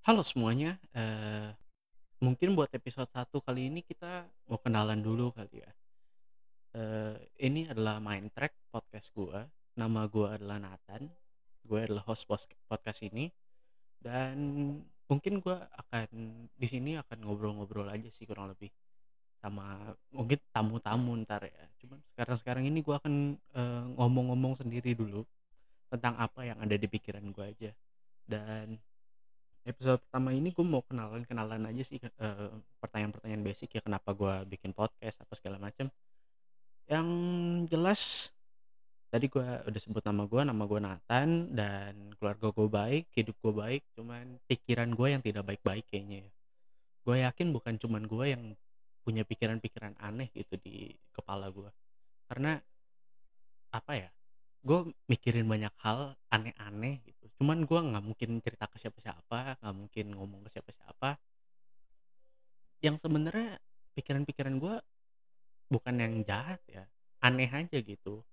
Halo semuanya, eee, mungkin buat episode satu kali ini kita mau kenalan dulu kali ya. Eee, ini adalah Mind Track podcast gua, nama gua adalah Nathan, gue adalah host podcast ini dan mungkin gua akan di sini akan ngobrol-ngobrol aja sih kurang lebih, sama mungkin tamu-tamu entar ya. Cuman sekarang-sekarang ini gua akan, eee, ngomong-ngomong sendiri dulu, tentang apa yang ada di pikiran gua aja. Dan episode pertama ini gue mau kenalan-kenalan aja sih, eee, pertanyaan-pertanyaan basic ya kenapa gua bikin podcast apa segala macem. Yang jelas tadi gua udah sebut nama gua, nama gua Nathan dan keluarga gua baik, hidup gua baik, cuman pikiran gua yang tidak baik-baik kayaknya ya. Gua yakin bukan cuman gua yang punya pikiran-pikiran aneh gitu di kepala gua. Karena apa ya, gue mikirin banyak hal aneh-aneh gitu, cuman gua nggak mungkin cerita ke siapa-siapa, nggak mungkin ngomong ke siapa-siapa. Yang sebenarnya pikiran-pikiran gua bukan yang jahat ya, aneh aja gitu.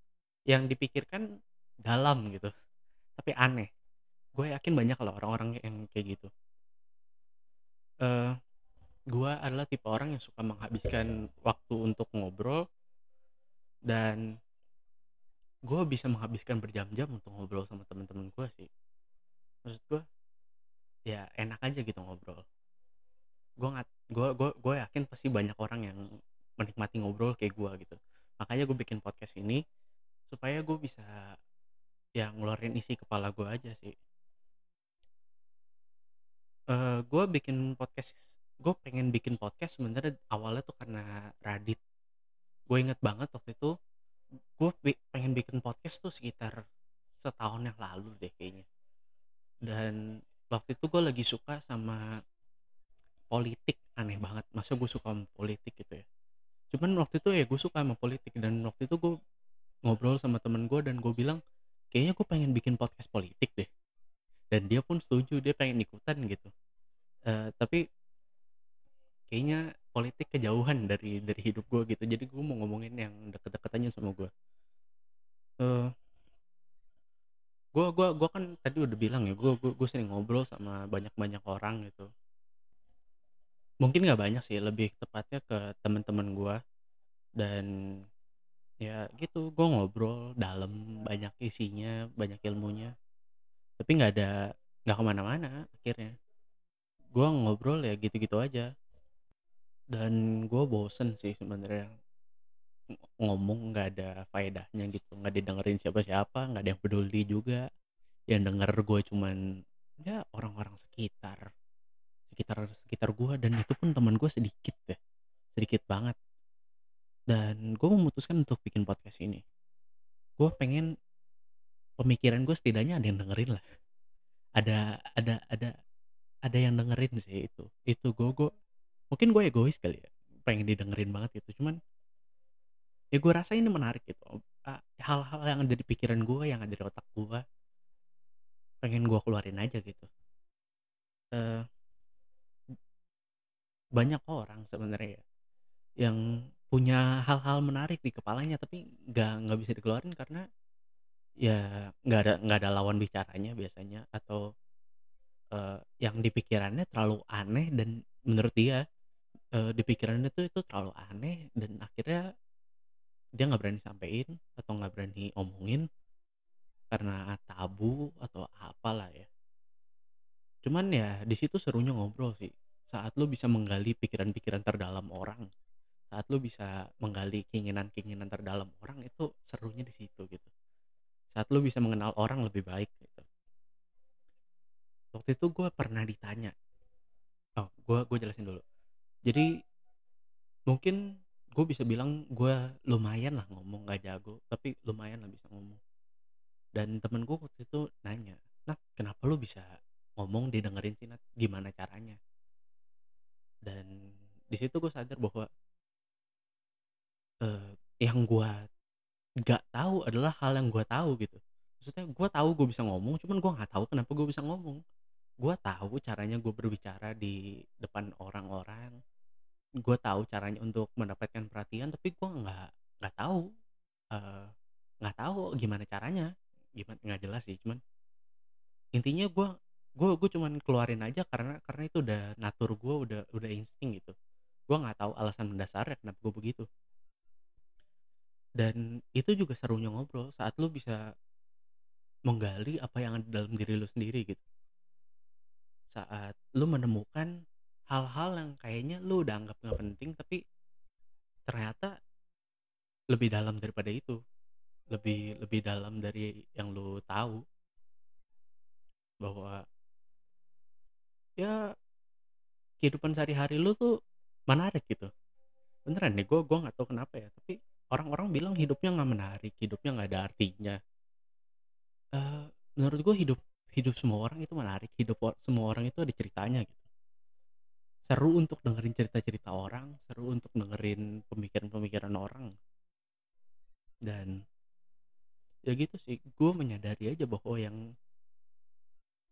Yang dipikirkan dalam gitu, tapi aneh. Gue yakin banyak loh orang-orang yang kayak gitu. Eee, gua adalah tipe orang yang suka menghabiskan waktu untuk ngobrol dan gue bisa menghabiskan berjam-jam untuk ngobrol sama temen-temen gua sih. Maksud gua, ya enak aja gitu ngobrol. Gua ngat gua gua gua yakin pasti banyak orang yang menikmati ngobrol kayak gua gitu. Makanya gue bikin podcast ini, supaya gue bisa, ya ngeluarin isi kepala gua aja sih. Eee, gua bikin podcast gue pengen bikin podcast sebenarnya awalnya tuh karena Radit. Gue inget banget waktu itu, gue bikin podcast tuh sekitar setahun yang lalu deh kayaknya. Dan waktu itu gue lagi suka sama politik, aneh banget, masa gue suka sama politik gitu ya. Cuman waktu itu ya gue suka sama politik dan waktu itu gue ngobrol sama temen gue dan gue bilang, "Kayaknya gue pengen bikin podcast politik deh." Dan dia pun setuju, dia pengen ikutan gitu. Eee, tapi kayaknya politik kejauhan dari dari hidup gue gitu, jadi gue mau ngomongin yang deket-deket sama gue. Eee Gua gua gua kan tadi udah bilang ya, gua gua gua sering ngobrol sama banyak-banyak orang gitu. Mungkin nggak banyak sih, lebih tepatnya ke temen-temen gua, dan ya gitu, gua ngobrol dalam, banyak isinya, banyak ilmunya. Tapi nggak ada nggak ke mana-mana akhirnya. Gua ngobrol ya gitu-gitu aja. Dan gua bosen sih sebenarnya. Ng ngomong nggak ada faedahnya gitu, nggak didengerin siapa-siapa, nggak ada yang peduli juga. Yang denger gua cuman, ya orang-orang sekitar. Sekitar sekitar gua dan itu pun temen gua sedikit ya, sedikit banget. Dan gua memutuskan untuk bikin podcast ini. Gua pengen pemikiran gua setidaknya ada yang dengerin lah. Ada ada ada ada yang dengerin sih itu. Itu gua gua mungkin gua egois kali ya, pengen didengerin banget gitu, cuman ya gua rasa ini menarik gitu, hal-hal yang ada di pikiran gua, yang ada di otak gua pengen gua keluarin aja gitu. Eee banyak orang sebenarnya ya, yang punya hal-hal menarik di kepalanya tapi nggak nggak bisa dikeluarin karena, ya nggak ada nggak ada lawan bicaranya biasanya atau, eee, yang di pikirannya terlalu aneh dan menurut dia, eee, di pikirannya tuh itu terlalu aneh dan akhirnya dia nggak berani sampein atau nggak berani omongin karena tabu atau apalah ya. Cuman ya di situ serunya ngobrol sih, saat lu bisa menggali pikiran-pikiran terdalam orang, saat lu bisa menggali keinginan-keinginan terdalam orang itu serunya di situ gitu. Saat lu bisa mengenal orang lebih baik gitu. Waktu itu gua pernah ditanya oh gua gua jelasin dulu. Jadi mungkin gue bisa bilang gua lumayan lah ngomong, nggak jago, tapi lumayan lah bisa ngomong. Dan temen gua waktu itu nanya, "Nat, kenapa lu bisa ngomong didengerin sih Nat, gimana caranya?" Dan di situ gue sadar bahwa eee, yang gua nggak tahu adalah hal yang gua tahu gitu. Maksudnya gua tahu gua bisa ngomong, cuman gua nggak tahu kenapa gua bisa ngomong. Gua tahu caranya gua berbicara di depan orang-orang, gua tahu caranya untuk mendapatkan perhatian, tapi gua nggak nggak tahu, eee, nggak tahu gimana caranya, giman nggak jelas sih, cuman intinya gua Gue gue cuman keluarin aja karena karena itu udah natur gue, udah udah insting gitu. Gue nggak tahu alasan mendasarnya kenapa gue begitu. Dan itu juga serunya ngobrol saat lu bisa menggali apa yang ada dalam diri lu sendiri gitu. Saat lu menemukan hal-hal yang kayaknya lu udah anggap nggak penting tapi ternyata lebih dalam daripada itu. Lebih lebih dalam dari yang lu tahu. Bahwa ya kehidupan sehari-hari lu tuh menarik gitu. Beneran nih, gue gue nggak tahu kenapa ya, tapi orang-orang bilang hidupnya nggak menarik, hidupnya nggak ada artinya. Eh, menurut gue hidup hidup semua orang itu menarik, hidup semua orang itu ada ceritanya gitu. Seru untuk dengerin cerita-cerita orang, seru untuk dengerin pemikiran-pemikiran orang. Dan ya gitu sih, gue menyadari aja bahwa yang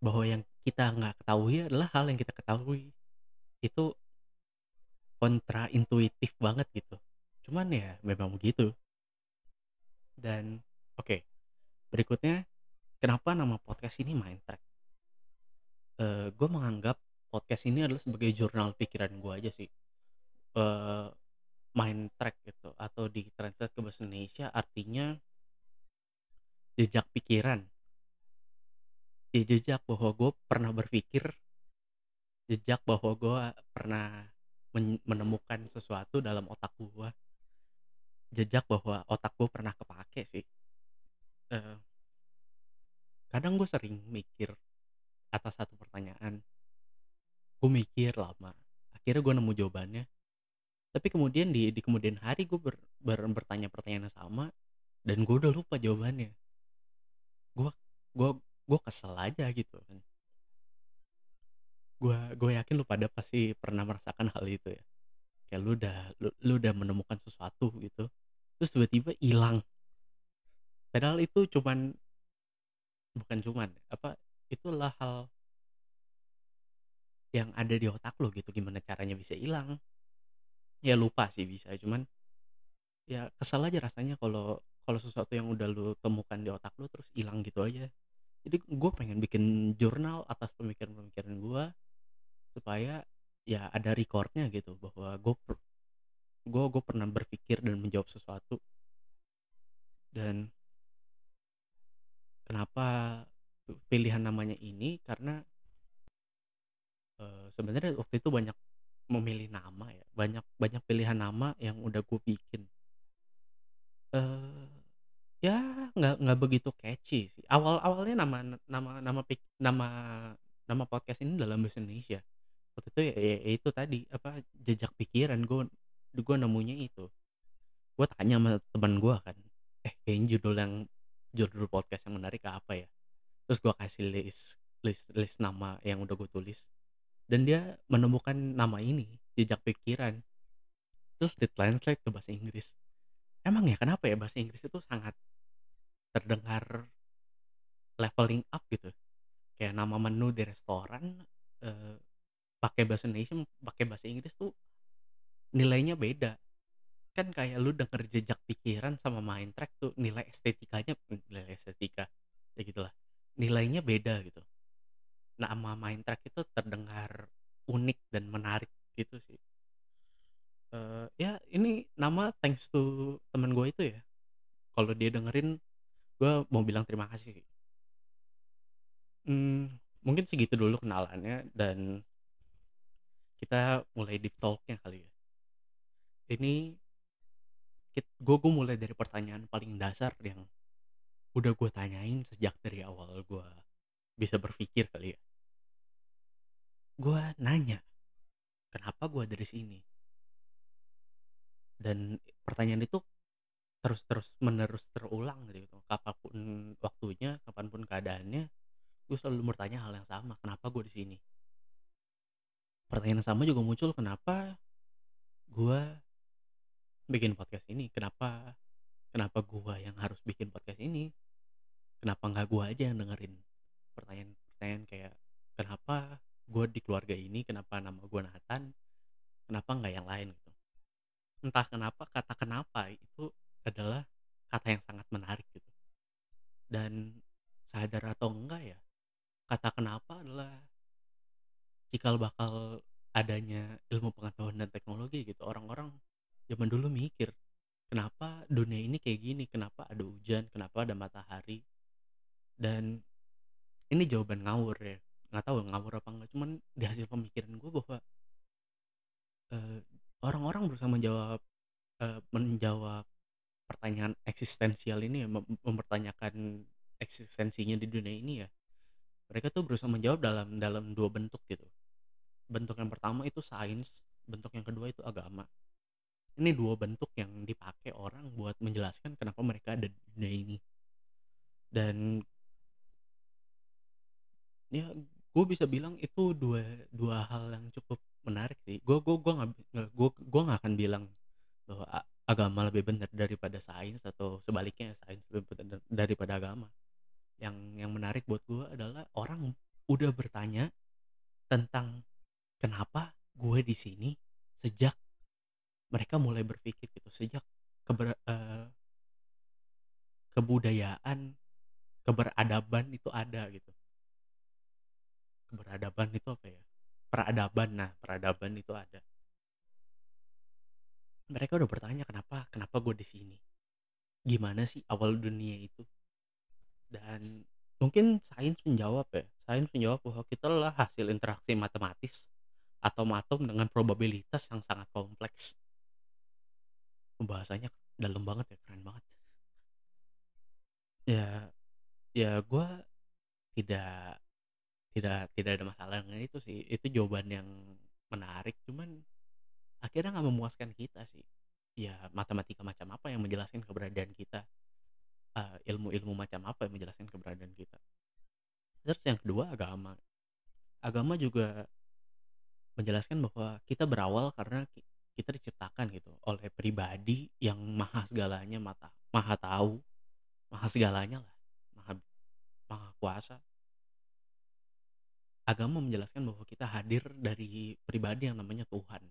bahwa yang kita nggak ketahui adalah hal yang kita ketahui. Itu kontra intuitif banget gitu. Cuman ya memang begitu. Dan oke, berikutnya kenapa nama podcast ini Mind Track? Eh, gue menganggap podcast ini adalah sebagai jurnal pikiran gue aja sih. Eh, mind track gitu atau di translate ke bahasa Indonesia artinya jejak pikiran. Ya, jejak bahwa gue pernah berpikir, jejak bahwa gue pernah men- menemukan sesuatu dalam otak gue, jejak bahwa otak gue pernah kepake sih. Eh, kadang gue sering mikir atas satu pertanyaan, gue mikir lama, akhirnya gue nemu jawabannya. Tapi kemudian di di kemudian hari gue ber, ber- bertanya pertanyaan yang sama dan gue udah lupa jawabannya. Gue gue gue kesel aja gitu kan. Gue gue yakin lu pada pasti pernah merasakan hal itu ya. Kayak lu udah lu, lu udah menemukan sesuatu gitu, terus tiba-tiba hilang. Padahal itu cuman bukan cuman apa itulah hal yang ada di otak lo gitu gimana caranya bisa hilang. Ya lupa sih bisa cuman ya kesal aja rasanya kalau kalau sesuatu yang udah lu temukan di otak lu terus hilang gitu aja. Jadi gue pengen bikin jurnal atas pemikiran-pemikiran gue supaya ya ada recordnya gitu bahwa gue gue gue pernah berpikir dan menjawab sesuatu. Dan kenapa pilihan namanya ini? Karena eh, sebenarnya waktu itu banyak memilih nama ya banyak banyak pilihan nama yang udah gue bikin. Eh ya nggak nggak begitu catchy sih. Awal awalnya nama nama nama pik- nama nama podcast ini dalam bahasa Indonesia. Waktu itu ya, ya- ya itu tadi apa jejak pikiran gue gue nemunya itu. Gue tanya sama teman gue kan eh kayaknya judul yang judul podcast yang menarik apa ya? Terus gue kasih list list list nama yang udah gue tulis dan dia menemukan nama ini jejak pikiran. Terus ditranslate ke bahasa Inggris. Emang ya kenapa ya bahasa Inggris itu sangat terdengar leveling up gitu? Kayak nama menu di restoran eh, pakai bahasa Indonesia pakai bahasa Inggris tuh nilainya beda. Kan kayak lu denger jejak pikiran sama main track tuh nilai estetikanya nilai estetika ya gitulah nilainya beda gitu nama main track itu terdengar unik dan menarik gitu sih. Eh, ya ini nama thanks to temen gue itu ya. Kalau dia dengerin gue mau bilang terima kasih sih. Hmm, mungkin segitu dulu kenalannya dan kita mulai deep talknya kali ya. Ini gue gue mulai dari pertanyaan paling dasar yang udah gue tanyain sejak dari awal gue bisa berpikir kali ya gue nanya kenapa gue ada di sini? Dan pertanyaan itu terus terus menerus terulang gitu. Kapan pun waktunya kapan pun keadaannya gue selalu bertanya hal yang sama kenapa gue di sini? Pertanyaan yang sama juga muncul kenapa gue bikin podcast ini? Kenapa kenapa gue yang harus bikin podcast ini? Kenapa nggak gue aja yang dengerin? Pertanyaan-pertanyaan kayak kenapa gue di keluarga ini kenapa nama gue Nathan kenapa nggak yang lain gitu. Entah kenapa kata kenapa itu adalah kata yang sangat menarik gitu. Dan sadar atau enggak ya kata kenapa adalah cikal bakal adanya ilmu pengetahuan dan teknologi gitu. Orang-orang zaman dulu mikir kenapa dunia ini kayak gini kenapa ada hujan kenapa ada matahari? Dan ini jawaban ngawur ya nggak tahu ngawur cuman di hasil pemikiran gue bahwa eee, orang-orang berusaha menjawab, eee, menjawab pertanyaan eksistensial ini ya, mem mempertanyakan eksistensinya di dunia ini ya, mereka tuh berusaha menjawab dalam dalam 2 bentuk gitu. Bentuk yang pertama itu sains, bentuk yang kedua itu agama. Ini 2 bentuk yang dipakai orang buat menjelaskan kenapa mereka ada di dunia ini. Dan ya gue bisa bilang itu dua dua hal yang cukup menarik sih. Gue gue gue nggak gue gue nggak akan bilang bahwa agama lebih benar daripada sains atau sebaliknya sains lebih benar daripada agama. Yang yang menarik buat gue adalah orang udah bertanya tentang kenapa gue di sini sejak mereka mulai berpikir gitu, sejak keber eee, kebudayaan, keberadaban itu ada gitu. Keberadaban itu apa ya? Peradaban, nah peradaban itu ada. Mereka udah bertanya kenapa kenapa gue di sini? Gimana sih awal dunia itu? Dan mungkin sains menjawab ya, sains menjawab bahwa kita adalah hasil interaksi matematis atom-atom dengan probabilitas yang sangat kompleks. Pembahasannya dalam banget ya, keren banget. Ya ya gue tidak tidak tidak ada masalah dengan itu sih, itu jawaban yang menarik, cuman akhirnya nggak memuaskan kita sih. Ya matematika macam apa yang menjelaskan keberadaan kita, eee, ilmu-ilmu macam apa yang menjelaskan keberadaan kita. Terus yang kedua agama. Agama juga menjelaskan bahwa kita berawal karena ki kita diciptakan gitu oleh pribadi yang maha segalanya, mata maha tahu, maha segalanya lah, maha maha kuasa. Agama menjelaskan bahwa kita hadir dari pribadi yang namanya Tuhan.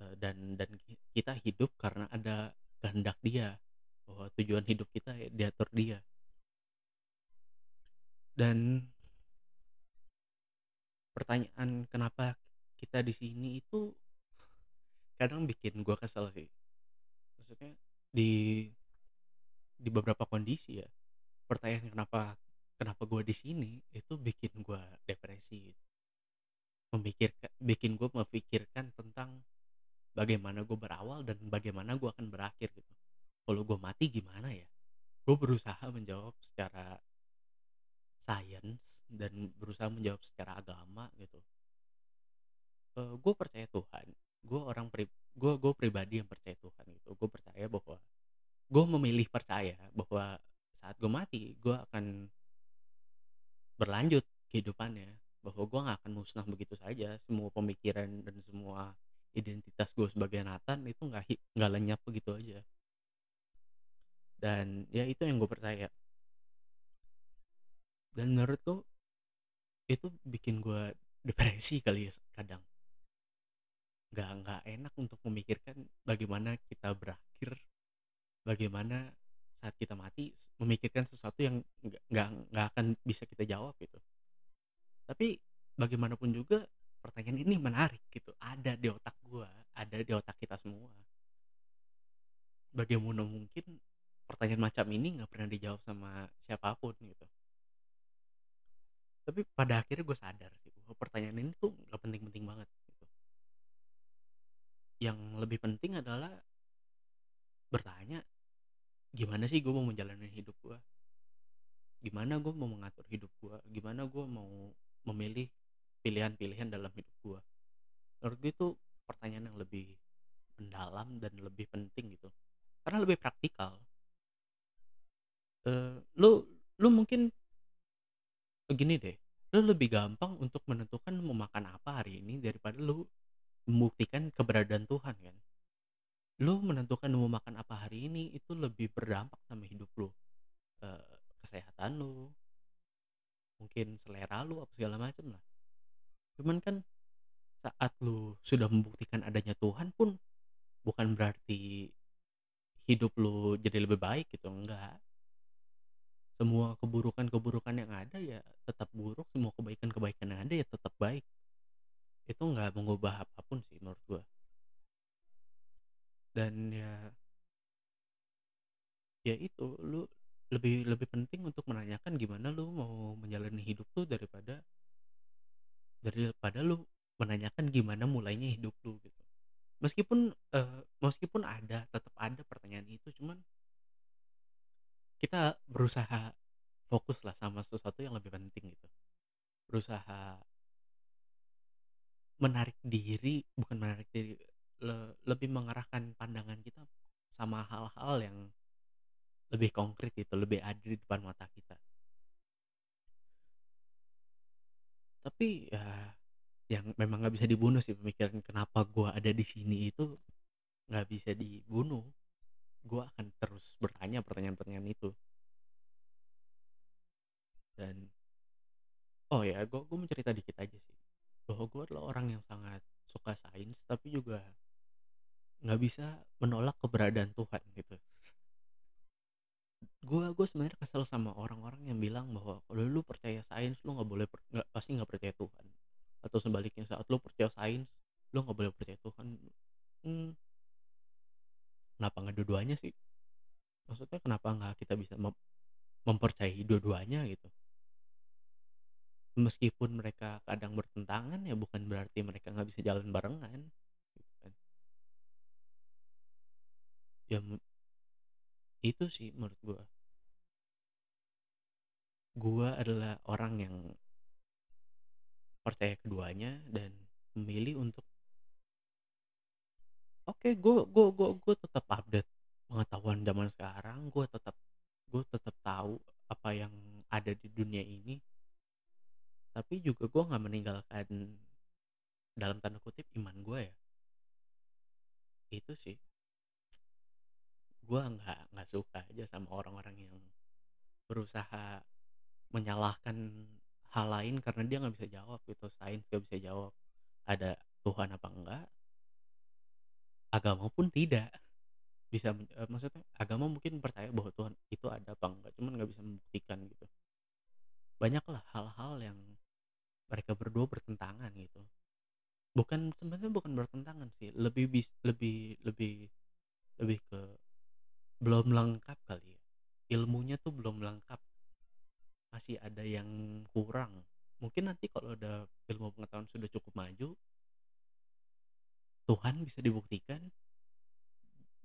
Eee, dan dan ki kita hidup karena ada kehendak Dia, bahwa tujuan hidup kita diatur Dia. Dan pertanyaan kenapa kita di sini itu kadang bikin gua kesel sih. Maksudnya di di beberapa kondisi ya, pertanyaan kenapa kenapa gua di sini itu bikin gua depresi. Memikirka bikin gua memikirkan tentang bagaimana gua berawal dan bagaimana gua akan berakhir gitu. Kalau gua mati gimana ya? Gue berusaha menjawab secara sains dan berusaha menjawab secara agama gitu. Eee, gue percaya Tuhan, gue orang pri gue gue pribadi yang percaya Tuhan gitu. Gue percaya bahwa gue memilih percaya bahwa saat gue mati, gue akan berlanjut kehidupannya, bahwa gue nggak akan musnah begitu saja. Semua pemikiran dan semua identitas gue sebagai Nathan itu nggak nggak lenyap begitu aja. Dan ya itu yang gue percaya. Dan menurutku itu bikin gue depresi kali ya kadang. Nggak nggak enak untuk memikirkan bagaimana kita berakhir, bagaimana saat kita mati memikirkan sesuatu yang nggak nggak akan bisa kita jawab gitu. Tapi bagaimanapun juga pertanyaan ini menarik gitu, ada di otak gua, ada di otak kita semua. Bagaimana mungkin pertanyaan macam ini nggak pernah dijawab sama siapa pun gitu. Tapi pada akhirnya gue sadar sih bahwa pertanyaan ini tuh nggak penting-penting banget gitu. Yang lebih penting adalah bertanya, gimana sih gue mau menjalani hidup gue? Gimana gue mau mengatur hidup gue? Gimana gue mau memilih pilihan-pilihan dalam hidup gue? Menurut gue itu pertanyaan yang lebih mendalam dan lebih penting gitu. Karena lebih praktikal. Eee, lu lu mungkin gini deh, lu lebih gampang untuk menentukan mau makan apa hari ini daripada lu membuktikan keberadaan. Lu menentukan mau makan apa hari ini itu lebih berdampak sama hidup lu, eee, kesehatan lu, mungkin selera lu apa segala macem lah. Cuman kan saat lu sudah membuktikan adanya Tuhan pun bukan berarti hidup lu jadi lebih baik gitu, enggak. Semua keburukan-keburukan yang ada ya tetap buruk, semua kebaikan-kebaikan yang ada ya tetap baik. Itu nggak mengubah apa pun sih menurut gua. Dan ya ya itu, lu lebih lebih penting untuk menanyakan gimana lu mau menjalani hidup tuh daripada daripada lu menanyakan gimana mulainya hidup lu gitu. Meskipun, eee, meskipun ada, tetap ada pertanyaan itu, cuman kita berusaha fokuslah sama sesuatu yang lebih penting gitu. Berusaha menarik diri, bukan menarik diri, le lebih mengarahkan pandangan kita sama hal-hal yang lebih konkret gitu, lebih ada di depan mata kita. Tapi ya, yang memang nggak bisa dibunuh sih pemikiran kenapa gua ada di sini itu nggak bisa dibunuh. Gua akan terus bertanya pertanyaan-pertanyaan itu. Dan oh ya, gua gua mau cerita dikit aja sih, bahwa gua adalah orang yang sangat suka sains, tapi juga nggak bisa menolak keberadaan Tuhan gitu. Gua gua sebenarnya kesel sama orang-orang yang bilang bahwa kalau lu percaya sains lu nggak boleh nggak pasti nggak percaya Tuhan. Atau sebaliknya saat lu percaya sains, lu nggak boleh percaya Tuhan. Mmm, kenapa nggak dua-duanya sih? Maksudnya kenapa nggak kita bisa mem mempercayai dua-duanya gitu? Meskipun mereka kadang bertentangan ya bukan berarti mereka nggak bisa jalan barengan, gitu kan. Ya itu sih menurut gua. Gua adalah orang yang percaya keduanya dan memilih untuk oke, gua gua gua gua tetap update pengetahuan zaman sekarang, gua tetap gua tetap tahu apa yang ada di dunia ini. Tapi juga gua nggak meninggalkan dalam tanda kutip "iman" gua ya. Itu sih. Gua nggak nggak suka aja sama orang-orang yang berusaha menyalahkan hal lain karena dia nggak bisa jawab gitu, sains nggak bisa jawab ada Tuhan apa enggak agama pun tidak bisa eee, maksudnya agama mungkin percaya bahwa Tuhan itu ada apa enggak, cuman nggak bisa membuktikan gitu. Banyaklah hal-hal yang mereka berdua bertentangan gitu. Bukan sebenarnya bukan bertentangan sih, lebih bis lebih lebih lebih ke belum lengkap kali ya, ilmunya tuh belum lengkap. Masih ada yang kurang. Mungkin nanti kalau udah ilmu pengetahuan sudah cukup maju Tuhan bisa dibuktikan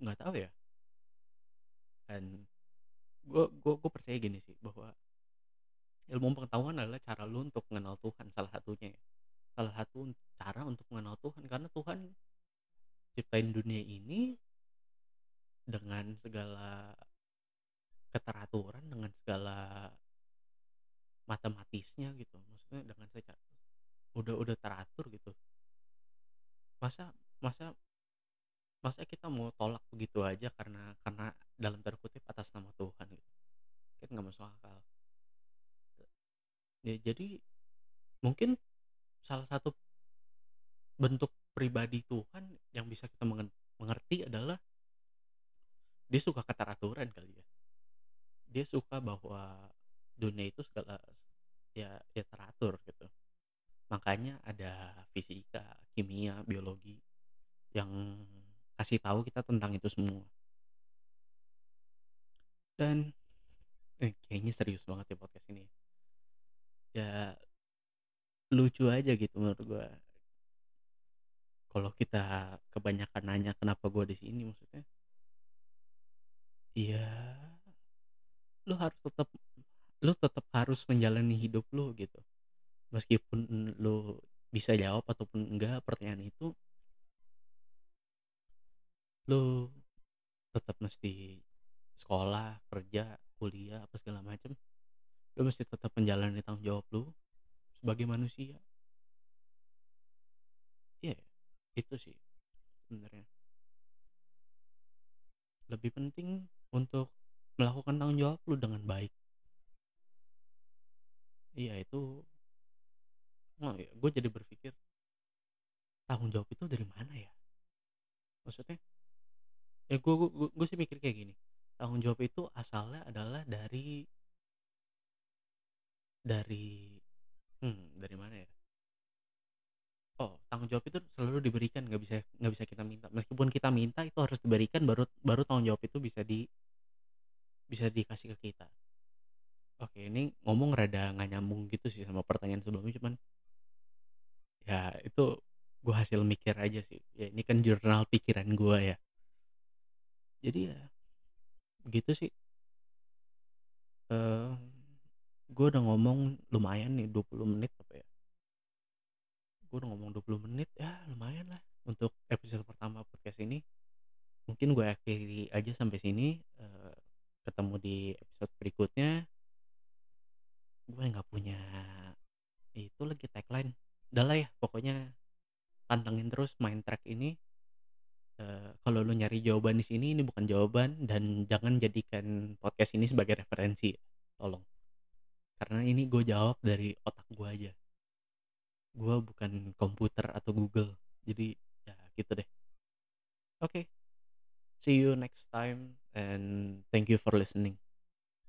nggak tahu ya. Dan gua gua percaya gini sih, bahwa ilmu pengetahuan adalah cara lu untuk mengenal Tuhan salah satunya ya. Salah satu cara untuk mengenal Tuhan, karena Tuhan ciptain dunia ini dengan segala keteraturan, dengan segala matematisnya gitu, maksudnya dengan seca udah udah teratur gitu. Masa masa masa kita mau tolak begitu aja karena karena dalam tanda kutip "atas nama Tuhan" gitu, kan nggak masuk akal. Ya jadi mungkin salah satu bentuk pribadi Tuhan yang bisa kita mengerti adalah dia suka keteraturan kali ya. Dia suka bahwa dunia itu segala ya ya teratur gitu. Makanya ada fisika, kimia, biologi yang kasih tahu kita tentang itu semua. Dan eh, kayaknya serius banget ya podcast ini. Ya lucu aja gitu menurut gua. Kalau kita kebanyakan nanya kenapa gua di sini maksudnya Iya. Lu harus tetap lu tetap harus menjalani hidup lu gitu. Meskipun lu bisa jawab ataupun enggak pertanyaan itu lu tetap mesti sekolah, kerja, kuliah, apa segala macem. Lu mesti tetap menjalani tanggung jawab lu sebagai manusia. Iya, itu sih sebenarnya. Lebih penting untuk melakukan tanggung jawab lu dengan baik. Iya itu oh ya, gue jadi berpikir tanggung jawab itu dari mana ya? Maksudnya ya gue gue gue sih mikir kayak gini, tanggung jawab itu asalnya adalah dari dari hmm, dari mana ya? Oh, tanggung jawab itu selalu diberikan, nggak bisa nggak bisa kita minta. Meskipun kita minta itu harus diberikan baru baru tanggung jawab itu bisa di bisa dikasih ke kita. Oke, ini ngomong rada nggak nyambung gitu sih sama pertanyaan sebelumnya, cuman ya itu gue hasil mikir aja sih. Ya ini kan jurnal pikiran gue ya. Jadi ya begitu sih. Eh, gue udah ngomong lumayan nih 20 menit apa ya? Gue udah ngomong 20 menit ya lumayan lah untuk episode pertama podcast ini. Mungkin gue akhiri aja sampai sini. Eh, ketemu di episode berikutnya. Gue nggak punya itu lagi tagline. Udah lah ya, pokoknya pantengin terus main track ini. Eh, kalau lu nyari jawaban di sini, ini bukan jawaban dan jangan jadikan podcast ini sebagai referensi, tolong. Karena ini gue jawab dari otak gue aja. Gue bukan komputer atau Google. Jadi ya gitu deh. Oke. See you next time and thank you for listening.